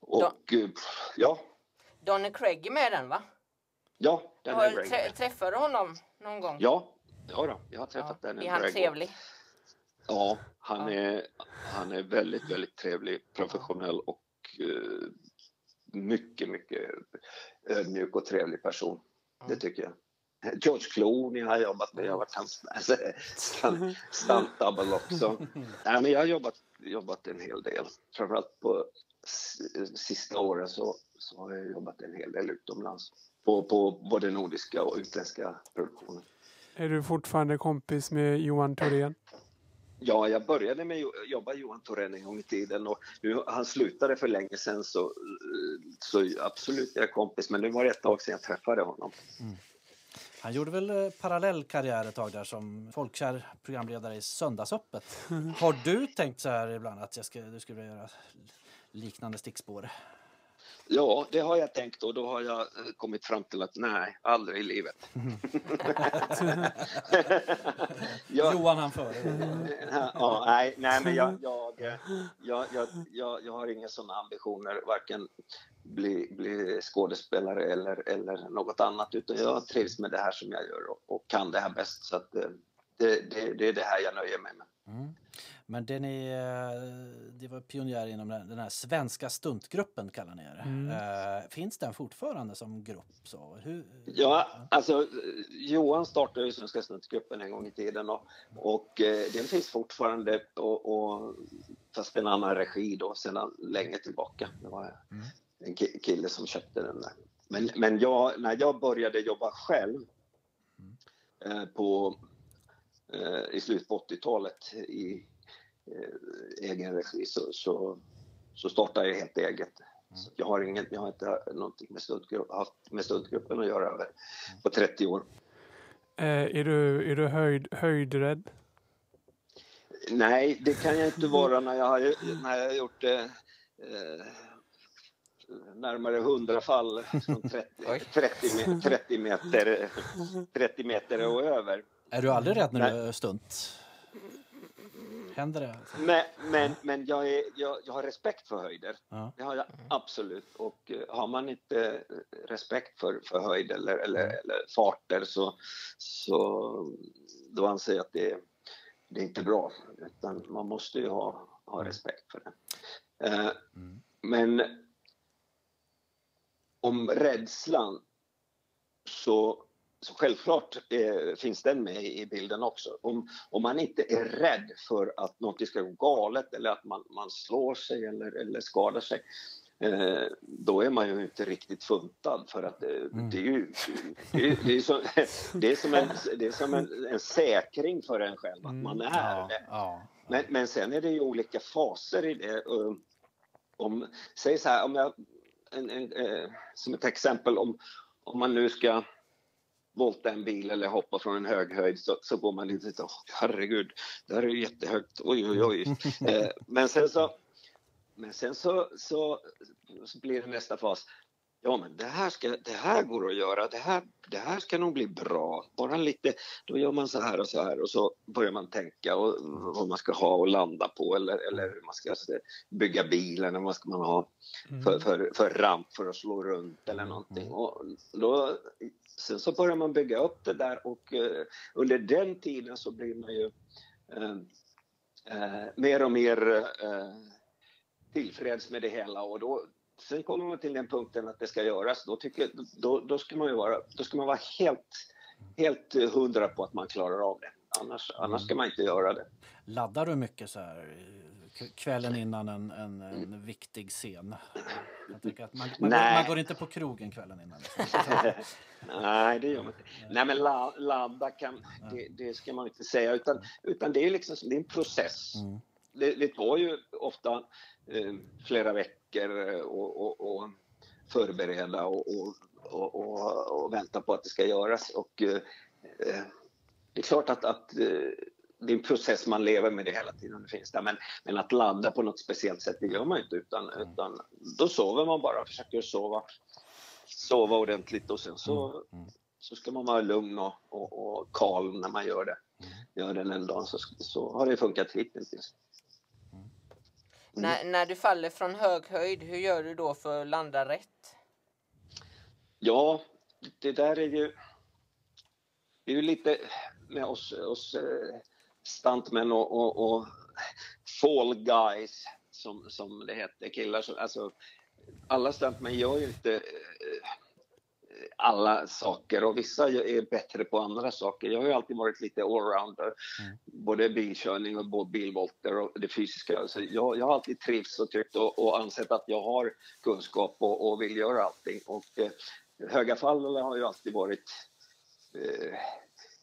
Och eh, ja, Donny Craig är med den va? ja, den Har är trä- Träffade du honom någon gång? Ja, ja då, jag har träffat den. Är han trevlig? Ja, han. Är, han är väldigt, väldigt trevlig, professionell och eh, mycket, mycket ödmjuk och trevlig person. Det tycker jag. George Clooney har jag jobbat med. Jag har varit hans alltså, stunt- stunt-double också. *laughs* Nej, men jag har jobbat, jobbat en hel del. Framförallt på sista åren så, så har jag jobbat en hel del utomlands. På, på både nordiska och utländska produktioner. Är du fortfarande kompis med Johan Thorén? Ja, jag började med att jobba Johan Thorén en gång i tiden och nu, han slutade för länge sedan så, så absolut jag är kompis men det var ett tag sedan jag träffade honom. Han gjorde väl eh, parallellkarriär ett tag där som folkkär programledare i Söndagsöppet. *laughs* Har du tänkt så här ibland att jag ska, du skulle göra liknande stickspår? Ja, det har jag tänkt och då har jag eh, kommit fram till att nej, aldrig i livet. *laughs* jag, Johan han före. ja, nej, nej, men jag, jag, eh, jag, jag, jag, har inga sådana ambitioner, varken bli, bli skådespelare eller, eller något annat, utan jag trivs med det här som jag gör och, och kan det här bäst. Så att, eh, det, det, det är det här jag nöjer mig med. Mm. Men det ni, eh, det var pionjär inom den den här svenska stuntgruppen kallar ni er. Mm. Eh, Finns den fortfarande som grupp? Så? Hur, Ja, alltså Johan startade ju Svenska stuntgruppen en gång i tiden och, och eh, den finns fortfarande och, och fast en annan regi då sedan länge tillbaka. Det var Mm. en ki- kille som köpte den där. Men, men jag, när jag började jobba själv eh, på, i slutet på 80-talet i eh, egen regi så, så, så startade jag helt eget. Så jag har, inget, jag har inte någonting med stuntgrupp, haft med stuntgruppen att göra över på 30 år. Eh, är du, är du höjd, höjdrädd? Nej, det kan jag inte vara när jag har, *laughs* när jag har gjort eh, närmare 100 fall från 30, Oj. 30, me- 30, meter, *laughs* 30 meter och över. Är du aldrig rädd när Nej. du är stunt? Händer det? Men, men, men jag, är, jag, jag har respekt för höjder. Ja. Det har jag absolut. Och eh, har man inte respekt för, för höjd eller, eller, eller farter så, så då anser jag att det, det är inte bra. Utan man måste ju ha, ha respekt för det. Eh, Mm. Men om rädslan så, så självklart eh, finns den med i bilden också. Om, om man inte är rädd för att något ska gå galet eller att man, man slår sig eller, eller skadar sig eh, då är man ju inte riktigt funtad för att eh, det är ju det är, det är, som, *laughs* det är som, en, det är som en, en säkring för en själv att man är Ja, det. ja. Men, men sen är det ju olika faser i det. Om, säg så här, om jag, en, en, eh, som ett exempel, om, om man nu ska volta en bil eller hoppa från en hög höjd så, så går man lite så, herregud, det här är jättehögt, oj oj oj. *laughs* Eh, men sen så, men sen så, så, så blir det nästa fas. Ja, men det här, ska, det här går att göra. Det här, det här ska nog bli bra. Bara lite, då gör man så här och så här och så börjar man tänka och, vad man ska ha och landa på eller, eller hur man ska se- bygga bilen och vad ska man ha för, för, för ramp för att slå runt eller någonting. Och då, sen så börjar man bygga upp det där och eh, under den tiden så blir man ju eh, eh, mer och mer tillfreds med det hela och då sen kommer man till den punkten att det ska göras. Då, tycker, då, då, ska man ju vara, då ska man vara helt, helt hundra på att man klarar av det. Annars, annars ska man inte göra det. Laddar du mycket så här kvällen innan en, en, en viktig scen? Man, man, går, man går inte på krogen kvällen innan. *laughs* Nej, det gör man inte. Nej, men la, ladda kan, det, det ska man inte säga, utan, utan det är liksom det är en process. Mm. Det, det tar ju ofta eh, flera veckor eh, och, och, och förbereda och, och, och, vänta på att det ska göras. Och, eh, eh, det är klart att, att eh, det är en process man lever med det hela tiden. Det finns där. Men, men att ladda på något speciellt sätt, det gör man inte. Utan, utan då sover man bara, försöker sova, sova ordentligt och sen så, så ska man vara lugn och, och, och kal när man gör det. Gör den en dag så, så har det funkat hittills. När, när du faller från hög höjd, hur gör du då för att landa rätt? Ja, det där är ju... Det är ju lite med oss, oss eh, stuntmän och, och, och fall guys, som, som det heter, killar som... Alltså, alla stuntmän gör ju inte eh, alla saker och vissa är bättre på andra saker. Jag har ju alltid varit lite allrounder, både bilkörning och bilvolter och det fysiska. Så jag, jag har alltid trivts och tyckt och, och ansett att jag har kunskap och, och vill göra allting. Och, eh, höga fall har ju alltid varit eh,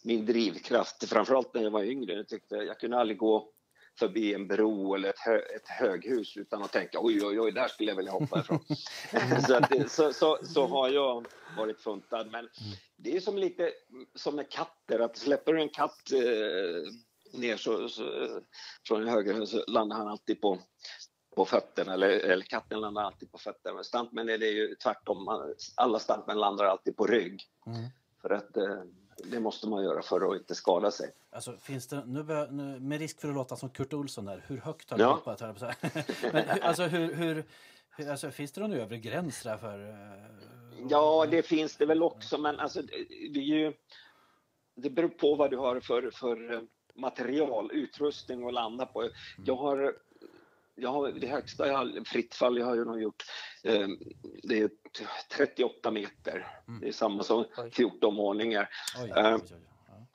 min drivkraft, framförallt när jag var yngre. Jag, tyckte, jag kunde aldrig gå förbi en bro eller ett, hö, ett höghus utan att tänka oj, oj, oj, där skulle jag vilja hoppa ifrån. *laughs* så, att, så, så, så har jag varit funtad. Men det är som lite som med katter, att släpper du en katt eh, ner så, så, från en höger så landar han alltid på, på fötterna, eller, eller katten landar alltid på fötterna. Men stuntmän är det ju tvärtom, alla stuntmän landar alltid på rygg. För att eh, det måste man göra för att inte skada sig. Alltså, finns det, nu, bör, nu, med risk för att låta som Kurt Olsson där, hur högt har du Ja. hoppat? säga. *laughs* Men alltså, hur, hur, hur, alltså, finns det någon övre gräns där för... eh, Ja, det finns det väl också, men alltså, det, det är ju... Det beror på vad du har för, för eh, material, utrustning att landa på. Jag har, jag har det högsta jag har, fritt fall jag har ju nog gjort, eh, det är 38 meter. Det är samma som Oj. 14 våningar. Oj, Eh, oj, oj, ja.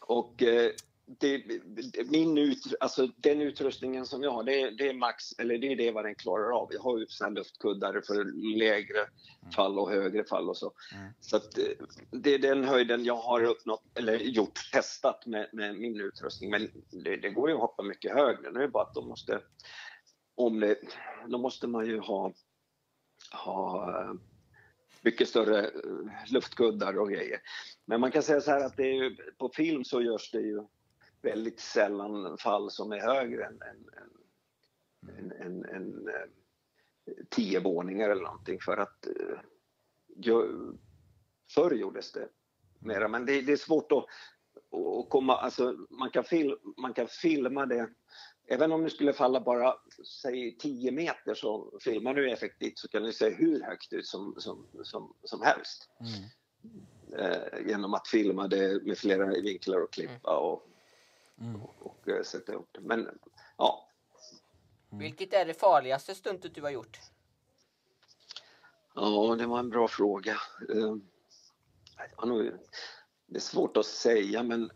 Och eh, det, det- min ut, alltså den utrustningen som jag har, det, är- det är max, eller det är det vad den klarar av. Jag har ju såna luftkuddar för lägre fall och högre fall och så. Så att eh, det är den höjden jag har uppnått, eller gjort, testat med, med min utrustning. Men det, går ju att hoppa mycket högre. Nu är det bara att de måste, om det, då måste man ju ha, ha eh, mycket större eh, luftkuddar och grejer. Men man kan säga så här att det är ju, på film så görs det ju väldigt sällan fall som är högre än, än, än, än, än, än eh, tio våningar eller någonting. För att eh, ju, förr gjordes det mera. Men det, det är svårt att, att komma, alltså man kan, fil, man kan filma det. Även om det skulle falla bara säg 10 meter så filmar du effektivt så kan det se hur högt ut som, som, som, som helst. Eh, genom att filma det med flera vinklar och klippa och, och, och eh, sätta ihop det. Men ja, Vilket är det farligaste stuntet du har gjort? ja, det var en bra fråga. Eh, det, är svårt att säga men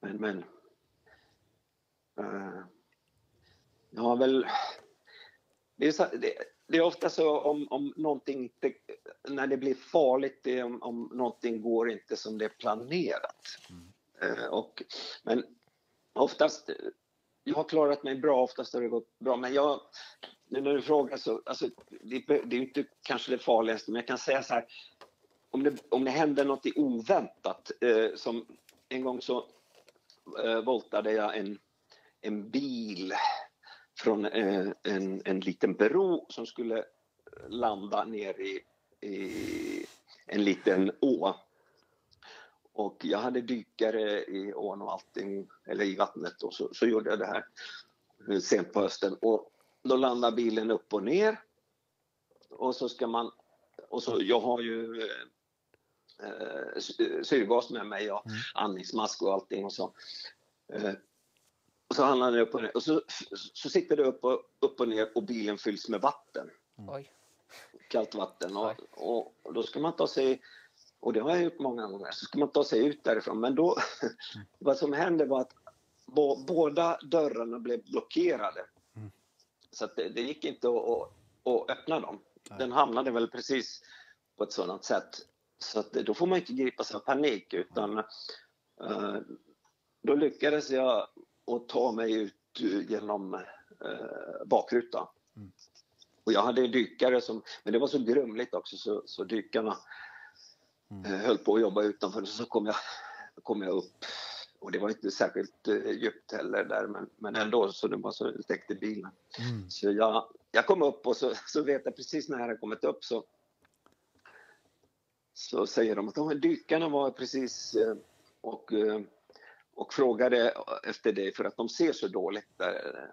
men, men eh, jag har väl det är, så, det, det är ofta så om, om någonting inte, när det blir farligt, det är om, om någonting går inte som det är planerat. Eh, Eh, och, men oftast, jag har klarat mig bra, oftast har det gått bra. Men jag, nu när du frågar så, alltså, det, det är inte kanske det farligaste, men jag kan säga så här, om det, om det händer något oväntat, eh, som en gång så eh, voltade jag en, en bil från eh, en, en liten bro som skulle landa ner i, i en liten å. Och jag hade dykare i ån och allting, eller i vattnet och så, så gjorde jag det här sent på hösten. Och då landar bilen upp och ner. Och så ska man, och så, jag har ju eh, sy- syrgas med mig och andningsmask och allting och så. Eh, och så handlar den upp och ner och så, så sitter det upp och, upp och ner och bilen fylls med vatten Oj. kallt vatten och, och då ska man ta sig och det har jag gjort många gånger, så ska man ta sig ut därifrån. Men då, *laughs* vad som hände var att bå, båda dörrarna blev blockerade. Så att det, det gick inte att, att, att öppna dem. Den hamnade väl precis på ett sådant sätt. Så att då får man inte gripas av panik utan eh, då lyckades jag att ta mig ut eh, genom eh, bakrutan. Och jag hade dykare som, men det var så grumligt också så, så dykarna eh, höll på att jobba utanför. Så kom jag, kom jag upp Och det var inte särskilt eh, djupt heller där, men, men ändå så det var så täckte bilen. Mm. Så jag, jag kom upp och så, så vet jag precis när jag hade kommit upp så, så säger de att de här dykarna var precis eh, och, och frågade efter dig för att de ser så dåligt där,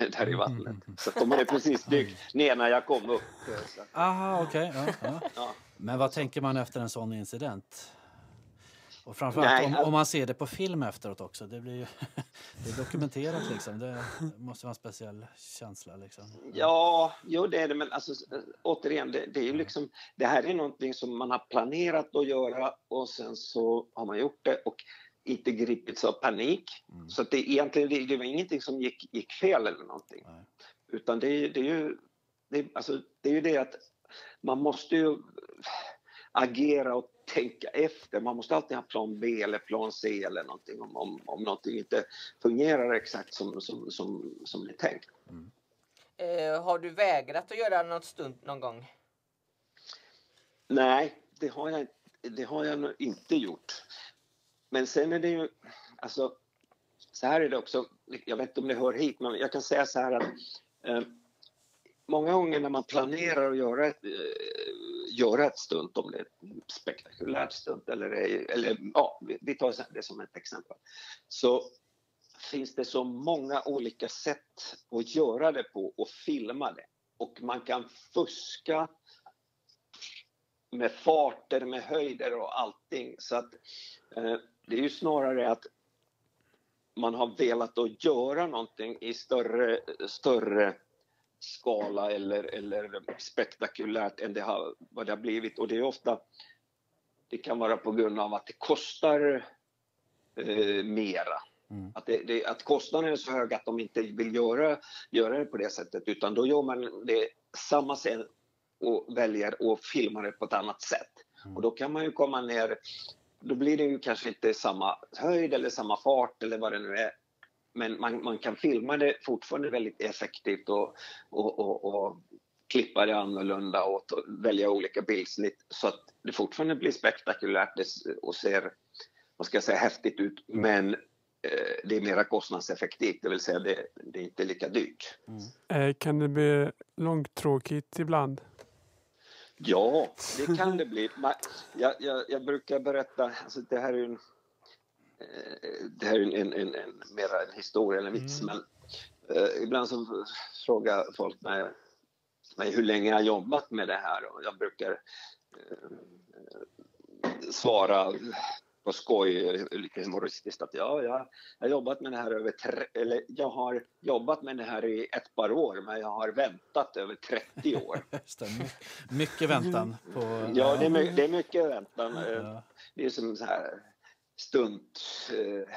eh, *laughs* där i vattnet. Så att de hade precis *laughs* dykt ner när jag kom upp. Så, Aha, okej. Ja, ja. ja. Men vad tänker man efter en sån incident? Och framförallt Nej, om, all- om man ser det på film efteråt också. Det blir ju *laughs* det är dokumenterat liksom. Det måste vara en speciell känsla liksom. Ja, jo det är det, men alltså, återigen, det, det är ju liksom, det här är någonting som man har planerat att göra och sen så har man gjort det och inte gripits av panik. Mm. Så att det, egentligen, det, det var ingenting som gick, gick fel eller någonting. Nej. Utan det, är- det är ju det, är- alltså, det är ju det att man måste ju agera och tänka efter. Man måste alltid ha plan B eller plan C eller någonting om, om, om någonting inte fungerar exakt som, som, som, som det är tänkt. Eh, har du vägrat att göra något stunt någon gång? Nej, det har jag, det har jag nog inte gjort. Men sen är det ju, alltså, så här är det också, jag vet inte om det hör hit, men jag kan säga så här att eh, många gånger när man planerar att göra ett, eh, göra ett stunt, om det är ett spektakulärt stunt eller, eller ja, vi- vi tar det som ett exempel, så finns det så många olika sätt att göra det på och filma det. Och man kan fuska med farter, med höjder och allting. Så att eh, det är ju snarare att man har velat att göra någonting i större, större skala eller, eller spektakulärt än det har, vad det har blivit. Och det är ofta, det kan vara på grund av att det kostar eh, mera. Mm. Att, det, det, att kostnaden är så hög att de inte vill göra, göra det på det sättet utan då gör man det samma sätt och väljer att filma det på ett annat sätt. Mm. Och då kan man ju komma ner, då blir det ju kanske inte samma höjd eller samma fart eller vad det nu är. Men man, man kan filma det fortfarande väldigt effektivt och, och, och, och klippa det annorlunda och välja olika bildsnitt så att det fortfarande blir spektakulärt och ser, vad ska jag säga, häftigt ut men eh, det är mera kostnadseffektivt, det vill säga det, det är inte lika dyrt. Eh, Kan det bli långtråkigt ibland? Ja, *laughs* det kan det bli. Jag, jag, jag brukar berätta, alltså det här är en, eh, det här är en, en, en, mera en historia eller en vits, men eh, ibland så frågar folk mig, mig hur länge jag har jobbat med det här och jag brukar eh, svara på skoj, eh, lite humoristiskt att ja, jag, har jobbat med det här över tre, eller jag har jobbat med det här i ett par år, men jag har väntat över 30 år. *laughs* Mycket väntan på... Ja, det är, my- det är mycket väntan. Eh, Ja. Det är som så här stunt eh,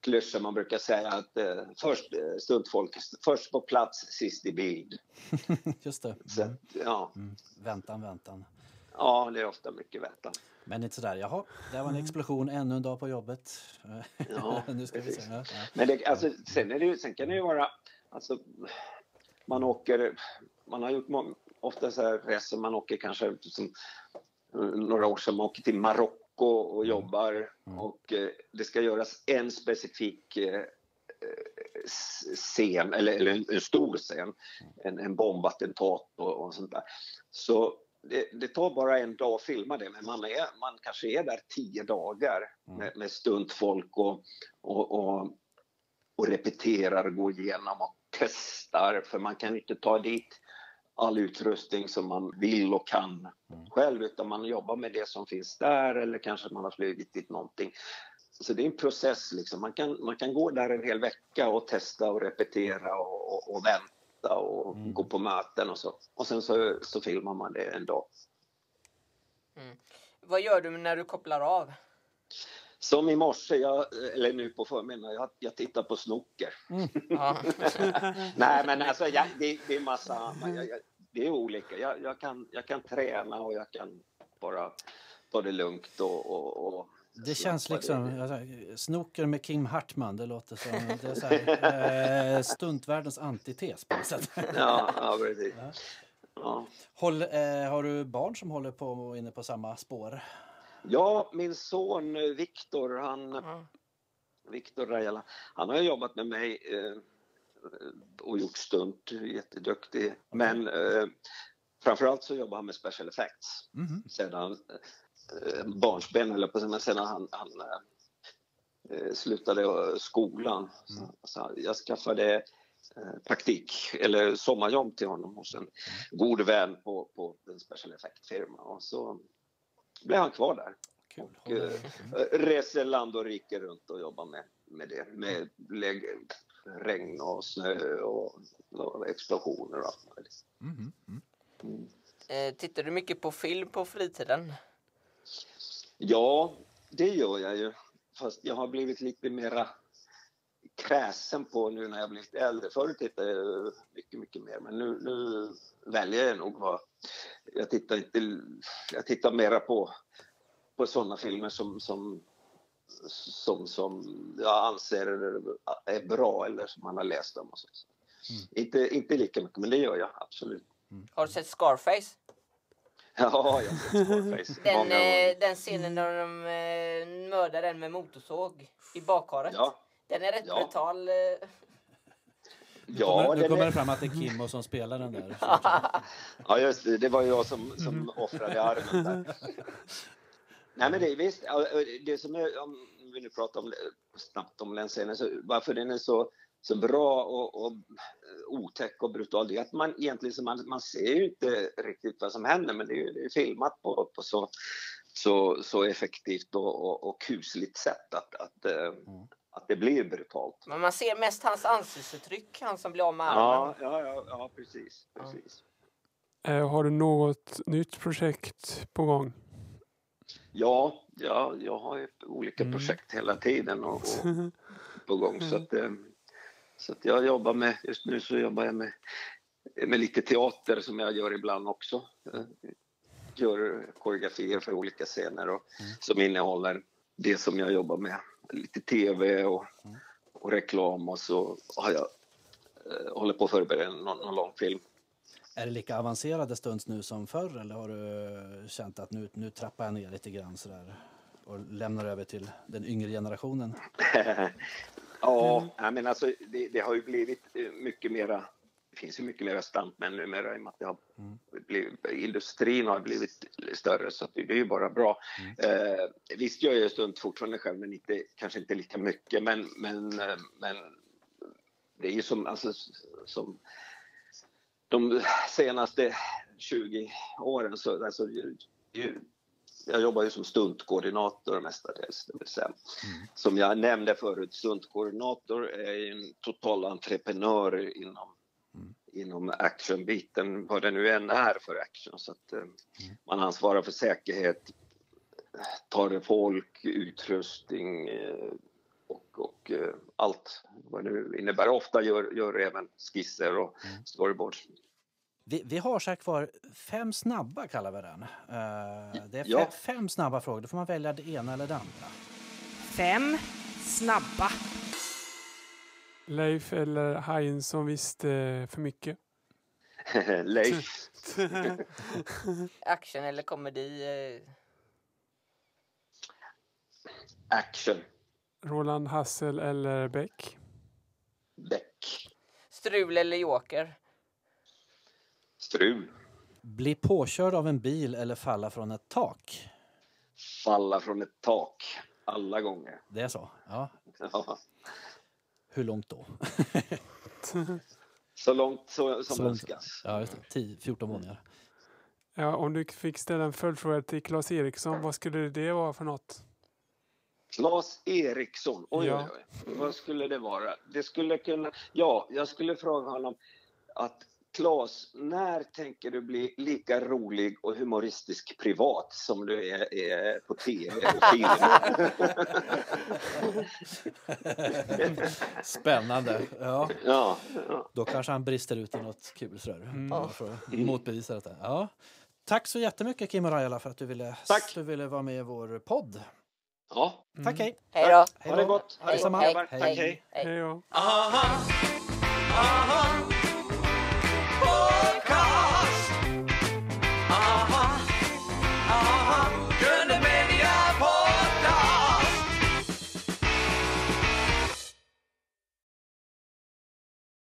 klyscha man brukar säga att eh, först eh, stuntfolk, först på plats, sist i bild. *laughs* Just det. Så, att, ja, Mm. Väntan, väntan. ja, det är ofta mycket väntan. Men inte sådär, jaha, det var en explosion, ännu en dag på jobbet. Ja, *laughs* nu ska vi se. Ja. Men det, alltså, sen, är det, ju- sen kan det ju vara, alltså, man åker, man har gjort må- ofta så här resor, man åker kanske som, några år sedan, man åker till Marocko och jobbar och eh, det ska göras en specifik eh, eh, scen, eller, eller en, en stor scen, en, en bombattentat och, och sånt där. Så det, det tar bara en dag att filma det, men man, är, man kanske är där tio dagar med, med stuntfolk och, och, och, och repeterar, går igenom och testar, för man kan inte ta dit all utrustning som man vill och kan själv, utan man jobbar med det som finns där eller kanske man har flugit dit någonting. Så det är en process. Liksom. Man, kan, man kan gå där en hel vecka och testa och repetera och, och, och vänta och gå på möten och så. Och sen så, så filmar man det en dag. Vad gör du när du kopplar av? Som i morse, jag, eller nu på förmiddagen, jag, jag tittar på snooker. Ja. *laughs* Nej, men alltså jag, det, det är massa, jag, jag, det är olika. Jag, jag, kan, jag kan träna och jag kan bara ta det lugnt och... och, och Det känns liksom, säger, snooker med Kim Hartman, det låter som det är så här, eh, stuntvärldens antites på något sätt. *laughs* Ja, ja precis. Ja. Ja. Håll, eh, har du barn som håller på inne på samma spår? ja, min son eh, Viktor, han, Ja. Viktor Rajala. Han har ju jobbat med mig eh, och gjort stunt, jätteduktig. Men eh, framförallt så jobbar han med special effects Mhm. sedan eh, barnsben, eller på men sedan han, han eh, slutade eh, skolan. Så, så jag skaffade eh, praktik, eller sommarjobb till honom hos en god vän på, på en special effect-firma. Och så blev han kvar där. Kul. Och, eh, *laughs* reser land och rike runt och jobbar med, med det. Med regn och snö och, och explosioner och allt möjligt. Mm. Mm. Eh, tittar du mycket på film på fritiden? Ja, det gör jag ju. Fast jag har blivit lite mera kräsen på nu när jag blivit äldre. Förut tittade jag mycket, mycket mer. Men nu, nu väljer jag nog vad... Jag tittar, inte, jag tittar mera på, på sådana filmer som, som, som, som jag anser är bra eller som man har läst om. Och så. Inte, inte lika mycket, men det gör jag absolut. Har du sett Scarface? *laughs* Ja, jag Scarface Den, många gånger. eh, den scenen när de eh, mördar den med motorsåg i bakharet. Ja, Den är rätt Ja. brutal. Eh. Nu ja, kommer, nu kommer är- det fram att det är Kimmo som spelar den där. *laughs* Ja, just det. Det var jag som, som offrade armen där. Nej, men det är visst. Det som är, om vi nu pratar om, snabbt om den scenen, så varför den är så, så bra och, och otäck och brutal, det är att man egentligen så man, man ser ju inte riktigt vad som händer, men det är ju det är filmat på, på så, så, så effektivt och, och, och kusligt sätt att, att, eh, att det blir brutalt. Men man ser mest hans ansiktsuttryck, han som blir av med armen. Ja, ja, ja, ja precis. precis. Eh, har du något nytt projekt på gång? Ja, ja, jag har ju olika Mm. projekt hela tiden och, och *laughs* på gång. Så, att, eh, så jag jobbar med, just nu så jobbar jag med, med lite teater som jag gör ibland också. Jag gör koreografier för olika scener och, som innehåller det som jag jobbar med. Lite tv och, och reklam och så har jag eh, håller på att förbereda någon, någon långfilm. Är det lika avancerade stunts nu som förr eller har du känt att nu, nu trappar jag ner lite grann sådär och lämnar över till den yngre generationen? *laughs* Ja, jag menar alltså, det, det har ju blivit eh, mycket mera det finns ju mycket mera stuntmän numera i och med att det har blivit, industrin har blivit större så det, är ju bara bra. Eh, visst gör jag stunt fortfarande själv men inte, kanske inte lika mycket men, men, eh, men det är ju som, alltså, som de senaste 20 åren så alltså, ju, jag jobbar ju som stuntkoordinator mestadels. Det vill säga. Som jag nämnde förut, stuntkoordinator är en total entreprenör inom, inom actionbiten, vad det nu än är för action. Så att, eh, Man ansvarar för säkerhet, tar folk, utrustning eh, och, och eh, allt vad det nu innebär. Ofta gör, gör även skisser och storyboards. Vi, vi har så här kvar fem snabba kallar vi den. Eh, det är Ja. fem snabba frågor, då får man välja det ena eller det andra. Fem snabba. Leif eller Hajen som visste för mycket? *laughs* Leif. *laughs* Action eller komedi. Eh. Action. Roland Hassel eller Beck? Beck. Strul eller joker. Strul. Bli påkörd av en bil eller falla från ett tak? Falla från ett tak. Alla gånger. Det är så? Ja. Ja. Hur långt då? *laughs* Så långt så, som Så önskas. Ja, just det. 10, 14 våningar. Ja, om du fick ställa en följdfråga till Claes Eriksson, vad skulle det vara för något? Claes Eriksson, oj, Ja. oj, oj. Vad skulle det vara? Det skulle kunna... Ja, jag skulle fråga honom att Claes, när tänker du bli lika rolig och humoristisk privat som du är, är på tv och *laughs* film? Spännande. Ja, ja, ja. då kanske han brister ut i något kul sådär. Mm. Bara för att motbevisa detta. Ja. Tack så jättemycket Kim Rajala för att du ville, Tack. du ville vara med i vår podd. ja. Tack, hej! Hej då. Hej Ha det gott. Ha det Hej, hej, hej. hej. Hej. Hej då. Aha, aha,